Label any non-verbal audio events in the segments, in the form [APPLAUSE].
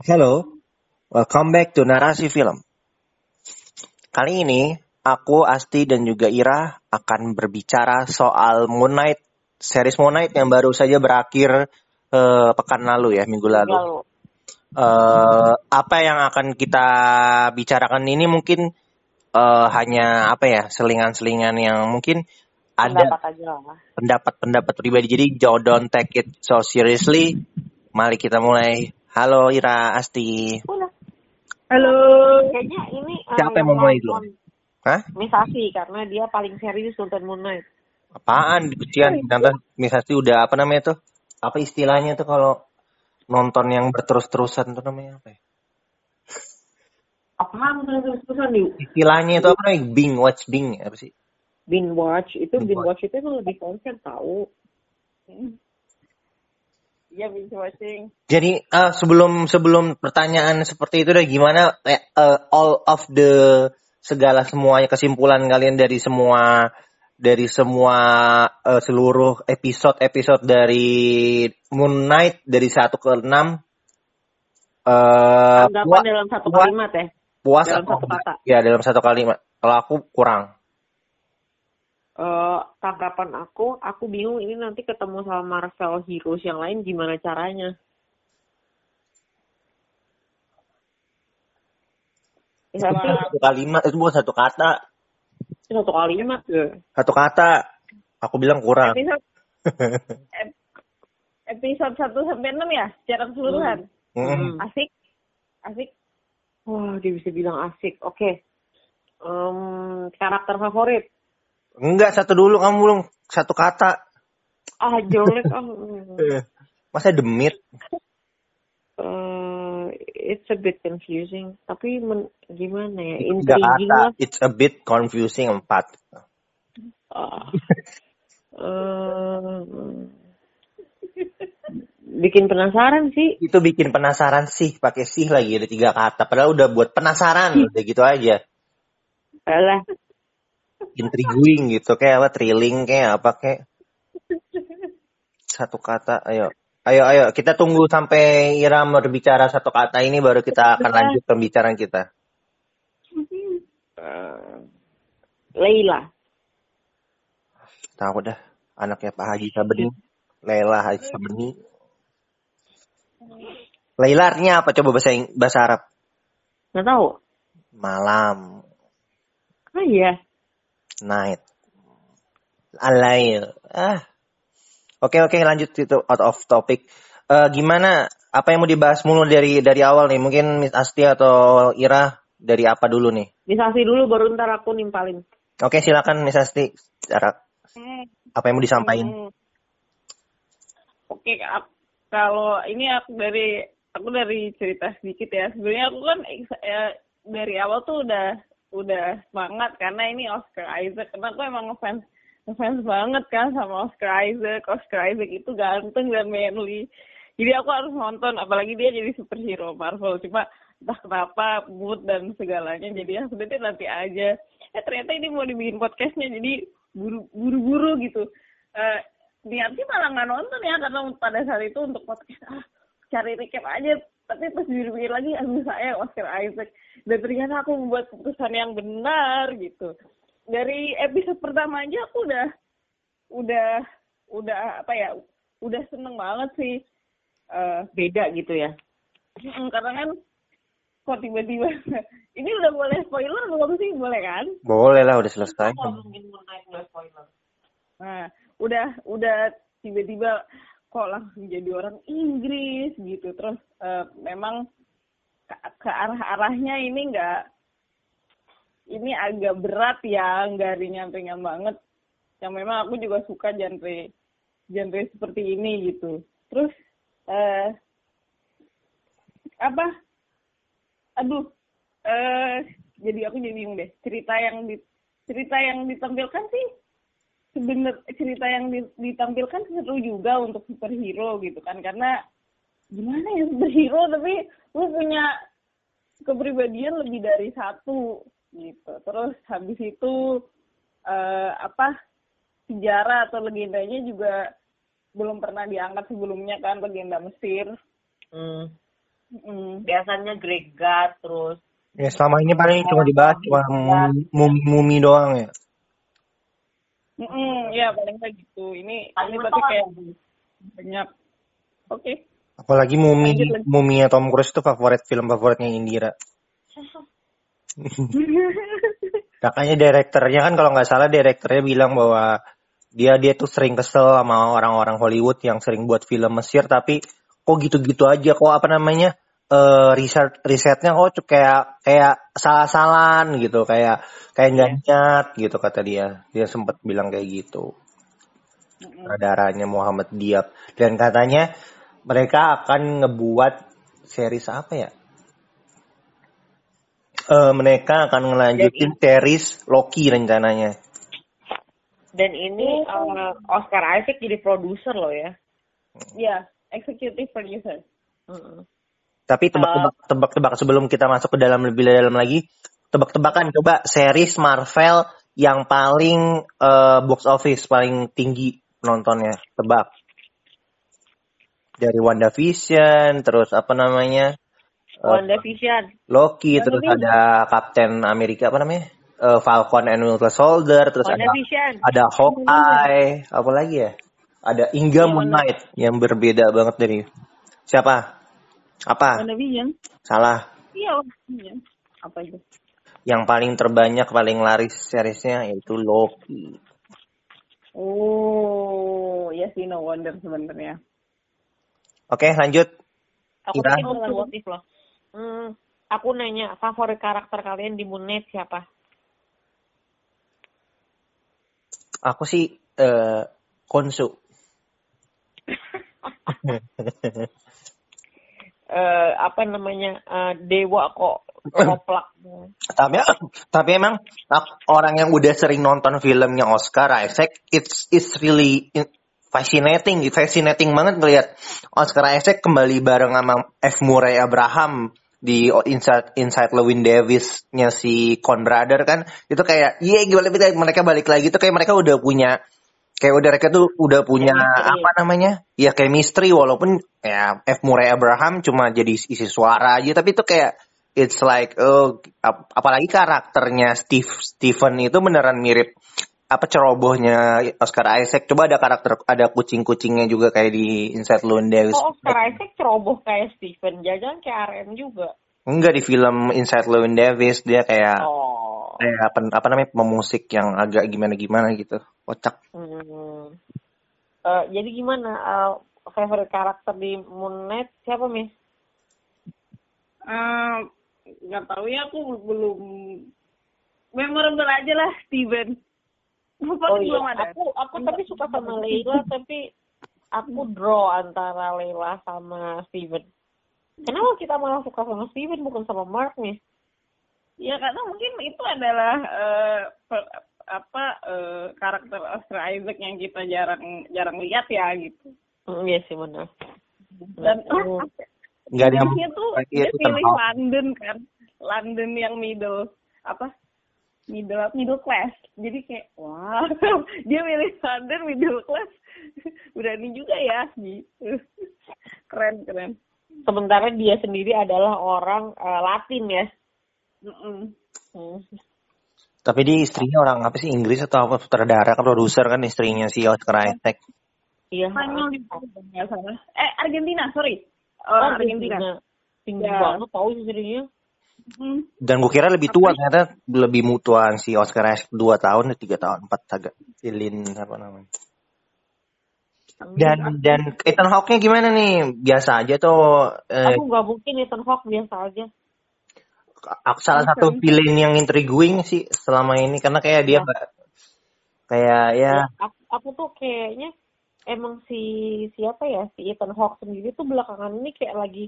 Hello, welcome back to Narasi Film. Kali ini aku, Asti dan juga Ira akan berbicara soal Moon Knight, series Moon Knight yang baru saja berakhir uh, pekan lalu ya, minggu lalu. lalu. Uh, apa yang akan kita bicarakan ini mungkin uh, hanya apa ya, selingan-selingan yang mungkin ada pendapat-pendapat pribadi. Jadi don't take it so seriously. Mari kita mulai. Halo Ira, Asti. Udah. Halo. Kayaknya ini eh, Siapa yang mau mulai dulu? Hah? Misasi karena dia paling serius nonton Moon Knight. Apaan? Kecian. Nanti misalnya udah apa namanya tuh? Apa istilahnya tuh kalau nonton yang berterus-terusan tuh namanya apa ya? Apaan terus-terusan di Istilahnya itu apa namanya? Bing, watch Bing. Apa sih? binge watch itu Binge binge watch itu emang lebih konsen tahu. Iya binge watching. Jadi eh, sebelum sebelum pertanyaan seperti itu deh gimana eh, all of the segala semuanya kesimpulan kalian dari semua dari semua eh, seluruh episode episode dari Moon Knight dari 1 ke 6 eh Anggapan puas, dalam satu kalimat ya. puas dalam satu kata. Ya dalam satu kalimat. Kalau aku kurang. Eh tanggapan aku, aku bingung ini nanti ketemu sama Marvel Heroes yang lain gimana caranya. Ya, Itu tapi satu kalimat itu bukan satu kata. satu kalimat ya. Satu kata. Aku bilang kurang. Episode [LAUGHS] ep- episode 1 sampai 6 ya secara keseluruhan. Mm. Asik, asik. Wah, dia bisa bilang asik. Oke. Em, karakter favorit. Enggak satu dulu kamu belum satu kata. Ah, jelek. ah. [LAUGHS] Masa demit? Eh, it's a bit confusing. Tapi men- gimana ya? Tiga kata. It's a bit confusing empat. Ah. Eh, bikin penasaran sih. Itu bikin penasaran sih pakai sih lagi ada tiga kata. Padahal udah buat penasaran udah gitu aja. Alah, Intriguing gitu kayak apa thrilling kayak apa kayak satu kata. Ayo. Ayo ayo kita tunggu sampai Ira berbicara satu kata ini baru kita akan lanjut pembicaraan kita. eh, Leila. Tahu dah anaknya Pak Haji Sabeni. Leila Haji Sabeni. Leila artinya apa coba bahasa bahasa Arab? Nggak tahu. Malam, Ah iya. Night, alail. Ah. Oke oke lanjut itu out of topic. Eh, gimana? Apa yang mau dibahas mulu dari dari awal nih? Mungkin Miss Asti atau Ira dari apa dulu nih? Misasi dulu baru ntar aku nimpalin. Oke silakan Miss Asti. Cara apa yang mau disampaikan? Hmm. Oke, ap- kalau ini aku dari aku dari cerita sedikit ya. Sebenarnya aku kan ya, dari awal tuh udah udah semangat karena ini Oscar Isaac. Karena aku emang ngefans ngefans banget kan sama Oscar Isaac. Oscar Isaac itu ganteng dan manly. Jadi aku harus nonton, apalagi dia jadi superhero Marvel. Cuma entah kenapa mood dan segalanya jadi ya deh nanti aja. Eh ternyata ini mau dibikin podcastnya jadi buru- buru-buru gitu. Eh niatnya malah nggak nonton ya karena pada saat itu untuk podcast ah cari recap aja tapi pas dipikir lagi aduh saya Oscar Isaac dan ternyata aku membuat keputusan yang benar gitu dari episode pertama aja aku udah udah udah apa ya udah seneng banget sih Eh, Beda gitu ya. karena kan kok tiba-tiba [LAUGHS] ini udah boleh spoiler belum sih boleh kan Boleh lah udah selesai. Spoiler. Nah, udah udah tiba-tiba kok langsung jadi orang Inggris gitu. Terus eh, memang ke, ke arah-arahnya ini enggak ini agak berat ya, nggak ringan-ringan banget. Yang memang aku juga suka genre genre seperti ini gitu. Terus eh apa? Aduh, eh jadi aku jadi bingung deh. Cerita yang di cerita yang ditampilkan sih sebenar cerita yang di- ditampilkan seru juga untuk superhero gitu kan karena gimana ya superhero tapi lu punya kepribadian lebih dari satu gitu terus habis itu eh, apa sejarah atau legendanya juga belum pernah diangkat sebelumnya kan legenda Mesir Hmm. Mm. biasanya gregat terus Ya selama ini paling cuma dibahas cuma mumi-mumi doang ya. Mm-mm, ya paling kayak gitu. Ini Paling ini berarti kayak lagi. banyak. Oke. Apalagi mumi mumi Tom Cruise itu favorit film favoritnya Indira. [LAUGHS] Makanya direkturnya kan kalau nggak salah direkturnya bilang bahwa dia dia tuh sering kesel sama orang-orang Hollywood yang sering buat film Mesir tapi kok gitu-gitu aja kok apa namanya eh riset risetnya tuh kayak kayak salah-salahan gitu kayak kayak nggak niat gitu kata dia. Dia sempat bilang kayak gitu. Darahnya Muhammad Diab. Dan katanya mereka akan ngebuat series apa ya? Eh mereka akan ngelanjutin series Loki rencananya. Dan ini eh, Oscar Isaac jadi produser loh ya. Ya, executive producer. Mm-mm. Tapi tebak-tebak tebak-tebak sebelum kita masuk ke dalam lebih dalam lagi, tebak-tebakan coba series Marvel yang paling eh, box office paling tinggi penontonnya, tebak. Dari WandaVision, terus apa namanya? eh, WandaVision Loki, terus ada Captain Amerika apa namanya? Eh, Falcon and Winter Soldier, terus ada WandaVision ada Hawkeye, apa lagi ya? Ada Inga Moon Knight yang berbeda banget dari siapa? Apa? WandaVision. Salah. Iya, WandaVision. Apa itu? Yang paling terbanyak, paling laris seriesnya yaitu Loki. Oh, ya sih no wonder sebenarnya. Oke, lanjut. aku bulan motif loh hmm, aku nanya favorit karakter kalian di Moon Knight siapa Aku sih eh Konsu. [LAUGHS] eh apa namanya eh, dewa kok [CLEARS THROAT] koplak. Tapi [CLEARS THROAT] tapi emang ak- orang yang udah sering nonton filmnya Oscar Isaac, it's it's really in- fascinating, fascinating banget ngeliat Oscar Isaac kembali bareng sama F. Murray Abraham di Inside Inside Lewin Davis-nya si Con Brother kan. Itu kayak iya gimana mereka mereka balik lagi tuh kayak mereka udah punya kayak udah mereka tuh udah punya Chemistry. apa namanya? Ya chemistry walaupun ya F. Murray Abraham cuma jadi isi suara aja tapi itu kayak it's like oh ap- apalagi karakternya Steve Stephen itu beneran mirip apa cerobohnya Oscar Isaac. Coba ada karakter ada kucing-kucingnya juga kayak di Inside Llewyn Davis kok Oscar Isaac ceroboh kayak Steven jajan kayak RM juga. Enggak di film Inside Llewyn Davis dia kayak oh. kayak apa, apa namanya pemusik yang agak gimana-gimana gitu kocak hmm. Eh, jadi gimana eh, favorite karakter di Moon Knight siapa Miss Eh, nggak tahu ya aku belum memorable aja lah Steven. Bapak Oh belum iya, ada. aku aku tapi suka sama [LAUGHS] Leila tapi aku draw antara Leila sama Steven. Kenapa kita malah suka sama Steven bukan sama Mark nih? Ya karena mungkin itu adalah eh, per- apa eh, karakter Oscar Isaac yang kita jarang jarang lihat ya gitu. Hmm, iya sih benar. Dan Hmm. nggak ada yang dia tuh dia itu pilih. London kan, London yang middle apa middle middle class. Jadi kayak wah [LAUGHS] dia milih London middle class, [LAUGHS] berani juga ya gitu. [LAUGHS] Keren keren. Sementara dia sendiri adalah orang eh, Latin ya. Mm-mm. Hmm. Tapi dia istrinya orang apa sih Inggris atau apa sutradara kan produser kan istrinya si Oscar Isaac. Iya. Spanyol salah. Eh Argentina sorry. Oh, Orang Argentina. Argentina. Tinggi Ya. banget tahu istrinya. Hmm. Dan gue kira lebih tua ternyata lebih mutuan si Oscar Isaac 2 tahun, 3 tahun, 4 agak. Ilin apa namanya. Dan dan Ethan Hawke-nya gimana nih? Biasa aja tuh. Eh, Aku nggak mungkin Ethan Hawke biasa aja. Aku salah satu villain yang intriguing sih selama ini karena kayak dia ba- kayak ya. Aku, aku tuh kayaknya emang si siapa ya si Ethan Hawke sendiri tuh belakangan ini kayak lagi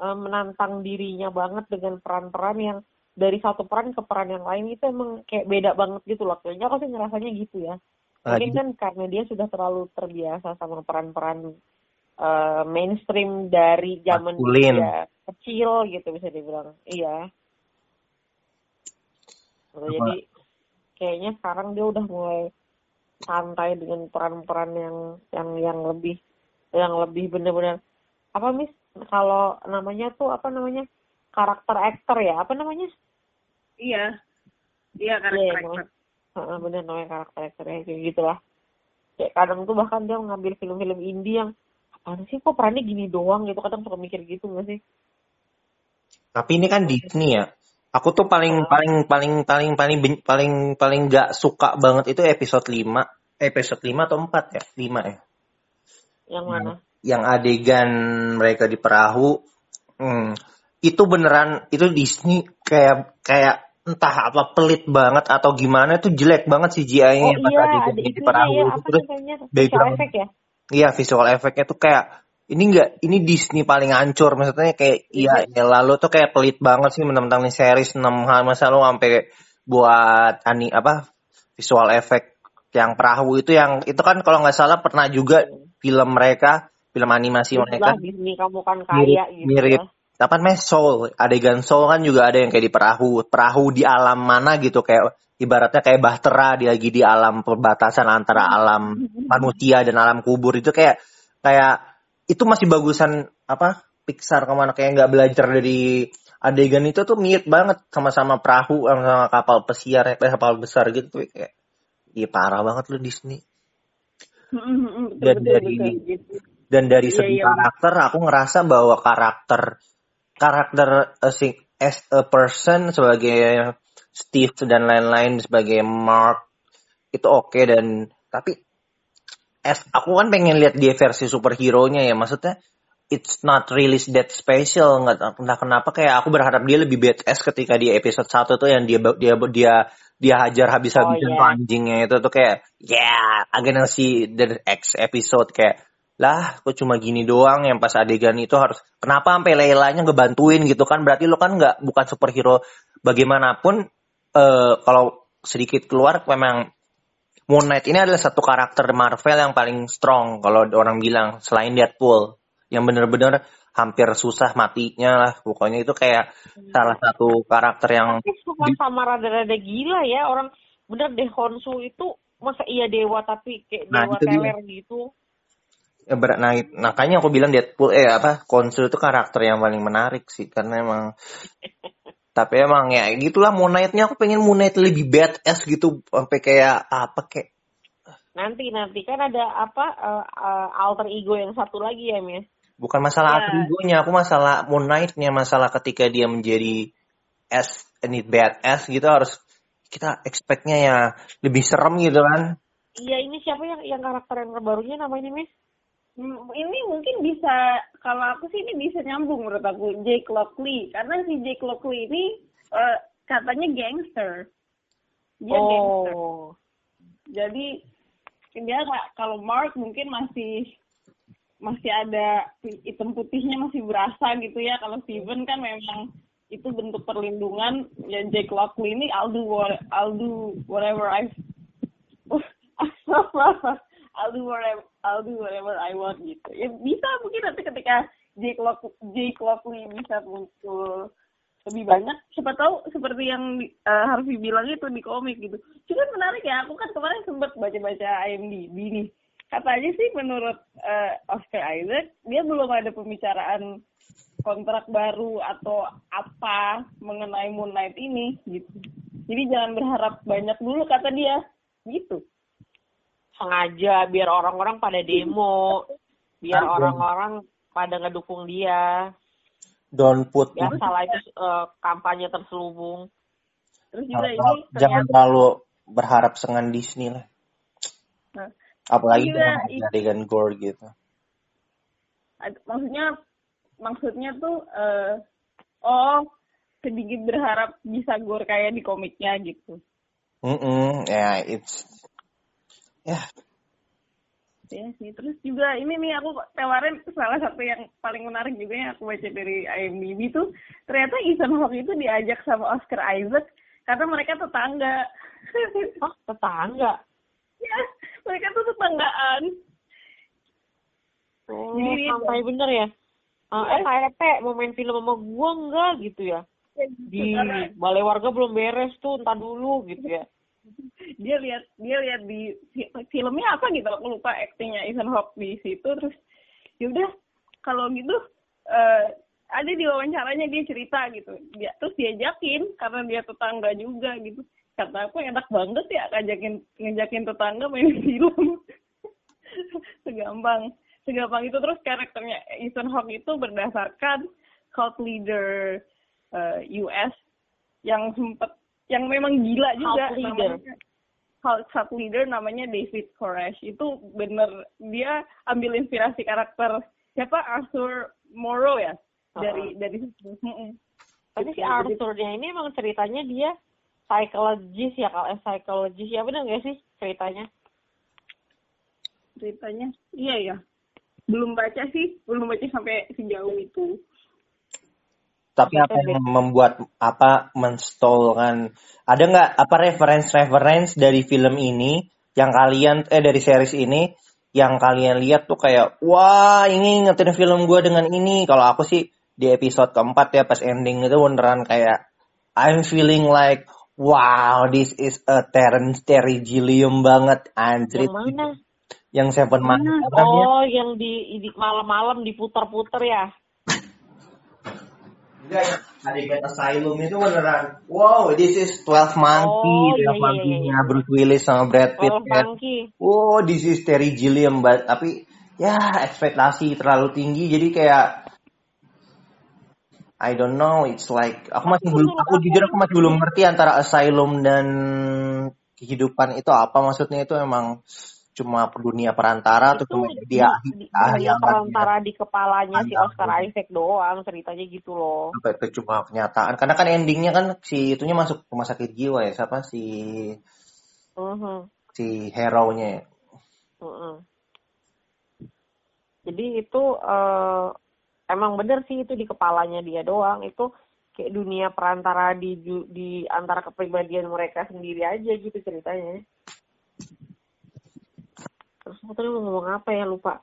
eh, menantang dirinya banget dengan peran-peran yang dari satu peran ke peran yang lain. Itu emang kayak beda banget gitu loh. Kayaknya aku sih ngerasanya gitu ya. Mungkin kan karena dia sudah terlalu terbiasa sama peran-peran eh, mainstream dari zaman dia kecil gitu bisa dibilang. Iya Gitu, Apa? jadi kayaknya sekarang dia udah mulai santai dengan peran-peran yang yang yang lebih yang lebih benar-benar apa mis kalau namanya tuh apa namanya? Karakter aktor ya? Apa namanya? Iya. Iya karakter namanya. Heeh, bener namanya karakter aktor ya kayak gitulah. Kayak kadang tuh bahkan dia ngambil film-film indie yang apaan sih kok perannya gini doang? Gitu kadang suka mikir gitu nggak sih? Tapi ini kan Disney ya. Aku tuh paling paling paling paling paling paling paling gak suka banget itu episode 5. Episode 5 atau 4 ya? 5 ya. yang mana Yang adegan mereka di perahu. Hmm, itu beneran itu Disney kayak kayak entah apa pelit banget atau gimana itu jelek banget CGI-nya oh pas iya adegan di perahu ya itu terus background effect ya Iya visual efeknya tuh kayak ini enggak ini Disney paling hancur. Maksudnya kayak iya ya, lalu tuh kayak pelit banget sih mentang-mentang nih series 6 hal. Masa lu sampai buat ani apa visual efek yang perahu itu yang itu kan kalau nggak salah pernah juga film mereka film animasi mereka. Itulah Disney kamu kan mirip kaya gitu mirip. Ya. apa namanya? Soul. Adegan Soul kan juga ada yang kayak di perahu perahu di alam mana gitu. Kayak ibaratnya kayak bahtera dia lagi di alam perbatasan antara alam [LAUGHS] manusia dan alam kubur. Itu kayak kayak itu masih bagusan apa Pixar. Ke mana kayak nggak belajar dari adegan itu tuh mirip banget sama-sama perahu sama kapal pesiar eh, kapal besar gitu. Kayak iya parah banget lu Disney. Dan betul, dari- betul, dan dari Iya, segi iya. karakter aku ngerasa bahwa karakter karakter uh, si- as a person sebagai Steve dan lain-lain sebagai Mark itu oke dan tapi as aku kan pengen lihat dia versi superhero-nya ya maksudnya it's not really that special nggak entah kenapa kayak aku berharap dia lebih badass ketika di episode 1 tuh yang dia dia dia dia hajar habis-habisan Oh, tuh iya. anjingnya itu tuh kayak yeah I'm gonna see the X episode kayak lah kok cuma gini doang yang pas adegan itu harus kenapa sampai Leilanya ngebantuin gitu kan berarti lo kan nggak bukan superhero bagaimanapun eh kalau sedikit keluar memang Moon Knight ini adalah satu karakter Marvel yang paling strong kalau orang bilang selain Deadpool yang bener-bener hampir susah matinya lah pokoknya itu kayak salah satu karakter yang cuma sama rada-rada gila ya orang bener deh Honsu itu masa iya dewa tapi kayak Nah, dewa itu dia. teler gitu ya berat nah, makanya aku bilang Deadpool eh apa Konsul itu karakter yang paling menarik sih karena emang [LAUGHS] tapi emang ya gitulah Moon Knight-nya aku pengen Moon Knight lebih badass gitu sampai kayak apa kayak nanti nanti. Kan ada apa eh, eh, alter ego yang satu lagi ya Mia bukan masalah Ya. atribunya aku masalah Moon Knight-nya masalah ketika dia menjadi S ini badass gitu harus kita expect-nya ya lebih serem gitu kan. Iya ini siapa yang yang karakter yang terbarunya namanya Miss? Hmm, ini mungkin bisa kalau aku sih ini bisa nyambung menurut aku Jake Lockley. Karena si Jake Lockley ini eh, katanya gangster. Dia gangster. Oh jadi dia kalau Mark mungkin masih masih ada hitam putihnya masih berasa gitu ya. Kalau Steven kan memang itu bentuk perlindungan. Ya Jake Lockley ini I'll do what I'll do whatever I [LAUGHS] I'll do whatever I'll do whatever I want gitu. Ya bisa mungkin nanti ketika Jake Lock Jake Lockley bisa muncul lebih banyak siapa tahu seperti yang uh, Harvey bilang itu di komik gitu. Cuman menarik ya aku kan kemarin sempat baca-baca IMDb nih. Katanya sih menurut uh, Oscar Isaac dia belum ada pembicaraan kontrak baru atau apa mengenai Moon Knight ini gitu. Jadi jangan berharap banyak dulu kata dia. Gitu sengaja biar orang-orang pada demo biar orang-orang pada ngedukung dia. Don't put. Biar salah itu eh, kampanye terselubung. Terus juga ini jangan, jangan terlalu berharap dengan Disney lah. Nah, apalagi juga dengan itu- adegan gore gitu. Maksudnya maksudnya tuh eh oh sedikit berharap bisa gor kayak di komiknya gitu. Mm ya it's ya. Ya sih terus juga ini nih aku tawarin salah satu yang paling menarik juga yang aku baca dari IMDb tuh ternyata Ethan Hawke itu diajak sama Oscar Isaac karena mereka tetangga. [LAUGHS] Oh tetangga? Ya mereka tuh tetanggaan. Oh, Jadi sampai bener ya? Eh, eh KRP mau main film sama gua enggak gitu ya? Di Karena balai warga belum beres tuh entar dulu gitu ya dia lihat dia lihat di fi- filmnya apa gitu aku lupa aktingnya Ethan Hawke di situ terus yaudah kalau gitu eh, ada di wawancaranya dia cerita gitu. Dia terus diajakin karena dia tetangga juga gitu. Kata aku enak banget ya ngajakin ngajakin tetangga main [LAUGHS] film. Segampang segampang itu. Terus karakternya Ethan Hawke itu berdasarkan cult leader eh, US yang sempet yang memang gila juga Cult leader. namanya. Cult, leader namanya David Koresh. Itu bener dia ambil inspirasi karakter siapa? Arthur Morrow ya? Dari dari situ. Mm-mm. Tapi si Gitu, Arthurnya ini emang ceritanya dia psychologist ya kalau eh, psychologist. Ya benar nggak sih ceritanya? ceritanya iya ya. Belum baca sih belum baca sampai sejauh itu Tapi apa yang membuat apa menstolkan ada nggak apa reference-reference dari film ini yang kalian eh dari series ini yang kalian lihat tuh kayak wah ini ngetin film gue dengan ini kalau aku sih di episode keempat ya pas ending itu beneran kayak I'm feeling like wow this is a Terence Terry Gilliam banget anjir Yang mana? yang Seven Man? Oh, yang di, di malam-malam diputar-putar ya? Enggak adegan Asylum itu beneran. Wow, this is 12 Monkey, Oh, 12 iya, iya, Monkey-nya iya. Bruce Willis sama Brad Pitt Twelve kan. Wow, this is Terry Gilliam, but, tapi ya ekspektasi terlalu tinggi jadi kayak I don't know, it's like aku masih belum, aku jujur aku masih belum ngerti antara Asylum dan kehidupan itu apa maksudnya itu emang cuma dunia perantara atau Itu cuma di, dia di, di yang perantara di kepalanya si. Oscar Isaac doang ceritanya gitu loh. apa itu cuma kenyataan karena kan endingnya kan si itunya masuk rumah sakit jiwa ya siapa si Mhm, si hero nya ya. mhm. Jadi itu eh, emang bener sih itu di kepalanya dia doang itu kayak dunia perantara di di antara kepribadian mereka sendiri aja gitu ceritanya. Terus aku tadi mau ngomong apa ya lupa.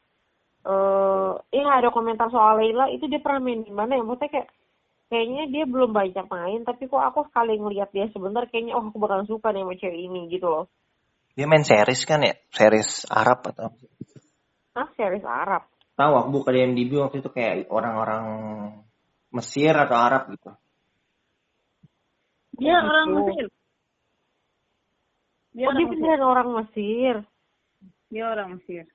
Eh, iya ada komentar soal Leila itu dia pernah main di mana ya? Maksudnya kayak kayaknya dia belum banyak main tapi kok aku sekali ngeliat dia sebentar kayaknya oh aku bakalan suka nih sama cewek ini gitu loh. dia main series kan ya series Arab atau apa? Ah series Arab. tahu aku buka di MDB waktu itu kayak orang-orang Mesir atau Arab gitu dia Oh, orang gitu. Mesir dia Oh orang dia Mesir orang Mesir. Dia orang Mesir.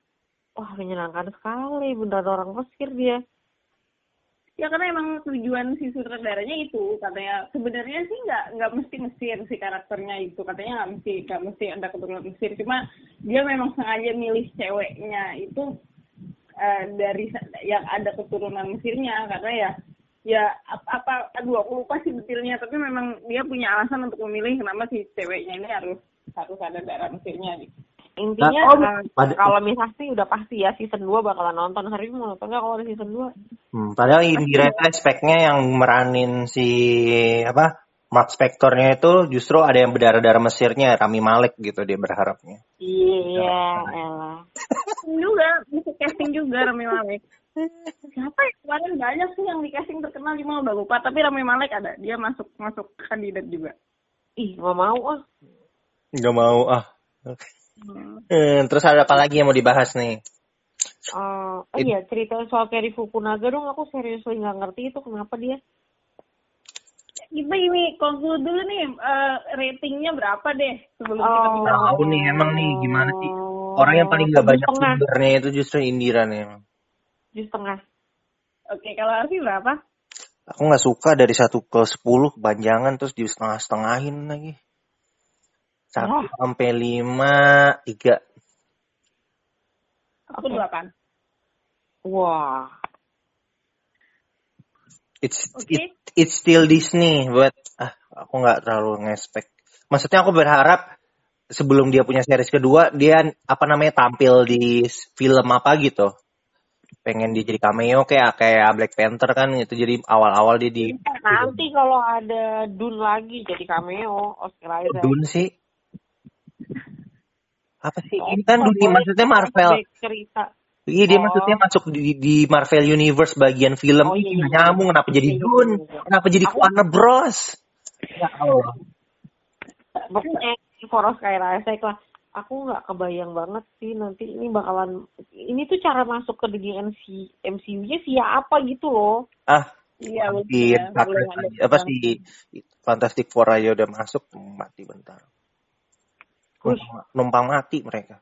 Wah menyenangkan sekali. Beneran orang Mesir dia. ya karena emang tujuan si sutradaranya itu. Katanya sebenarnya sih nggak nggak mesti Mesir si karakternya itu. Katanya nggak mesti nggak mesti ada keturunan Mesir. Cuma dia memang sengaja milih ceweknya itu eh, dari yang ada keturunan Mesirnya. Karena ya ya apa, apa aduh aku lupa sih detailnya. Tapi memang dia punya alasan untuk memilih kenapa si ceweknya ini harus harus ada darah Mesirnya gitu. Intinya Nah, eh, pada- kalau misalnya sih udah pasti ya season 2 bakalan nonton. Hari ini mau nonton nggak kalau ada season 2? hmm, padahal Indira itu speknya yang meranin si apa Mark Spectornya itu justru ada yang berdarah-darah Mesirnya Rami Malek gitu dia berharapnya Iya, elah. casting juga bisa casting juga Rami Malek siapa ya kemarin banyak sih yang di casting terkenal cuma udah lupa tapi Rami Malek ada dia masuk masuk kandidat juga Ih, nggak mau ah. nggak mau ah Hmm. Eh, terus ada apa lagi yang mau dibahas nih Eh, oh iya, cerita soal Kerry Fukunaga dong. Aku serius nggak ngerti itu kenapa dia. kita ini conclude dulu nih eh, ratingnya berapa deh sebelum kita Oh. pindah Tahu nih, emang nih gimana sih? orang yang paling nggak banyak sumbernya itu justru Indira nih emang. Tujuh setengah. oke kalau Arfi berapa aku nggak suka dari satu ke sepuluh kepanjangan terus di setengah setengahin lagi satu Wah. sampai lima tiga aku delapan Wah. it's Oke. it, it's still Disney but ah aku nggak terlalu ngespek maksudnya aku berharap sebelum dia punya series kedua dia apa namanya tampil di film apa gitu pengen dia jadi cameo kayak kayak Black Panther kan itu jadi awal-awal dia di Nanti kalau ada Dune lagi jadi cameo Oscar Isaac. Dune sih apa sih ini kan dunia maksudnya Marvel cerita. Iya dia Oh. maksudnya masuk di, di Marvel Universe bagian film Oh, iya, iya. nyambung kenapa jadi Iya, iya, Dune iya, iya. kenapa jadi Aku- Warner Bros ya Allah Pokoknya for Oscar Isaac lah. aku nggak kebayang banget sih nanti ini bakalan ini tuh cara masuk ke dunia MC MCU-nya via apa gitu loh. Ah, Iya, ada aja. apa pesan. sih Fantastic Four aja udah masuk mati bentar. Wih. Numpang, numpang mati mereka.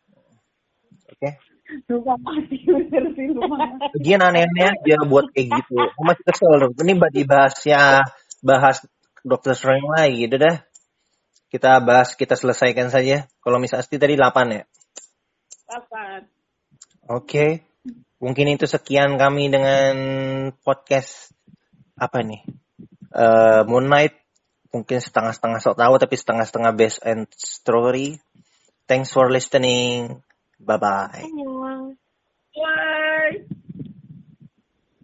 Oke. Lupa mati bener sih lupa mati. Aneh-aneh aja buat kayak gitu. Masih kesel. Ini dibahas ya bahas Doctor Strange lagi. Udah dah. Kita bahas, kita selesaikan saja. Kalau Miss Asti tadi 8 ya. Kapan? Oke. Mungkin itu sekian kami dengan podcast apa nih? Eh Moon Knight. Mungkin setengah-setengah sok tahu tapi setengah-setengah best and story. Thanks for listening. Bye bye.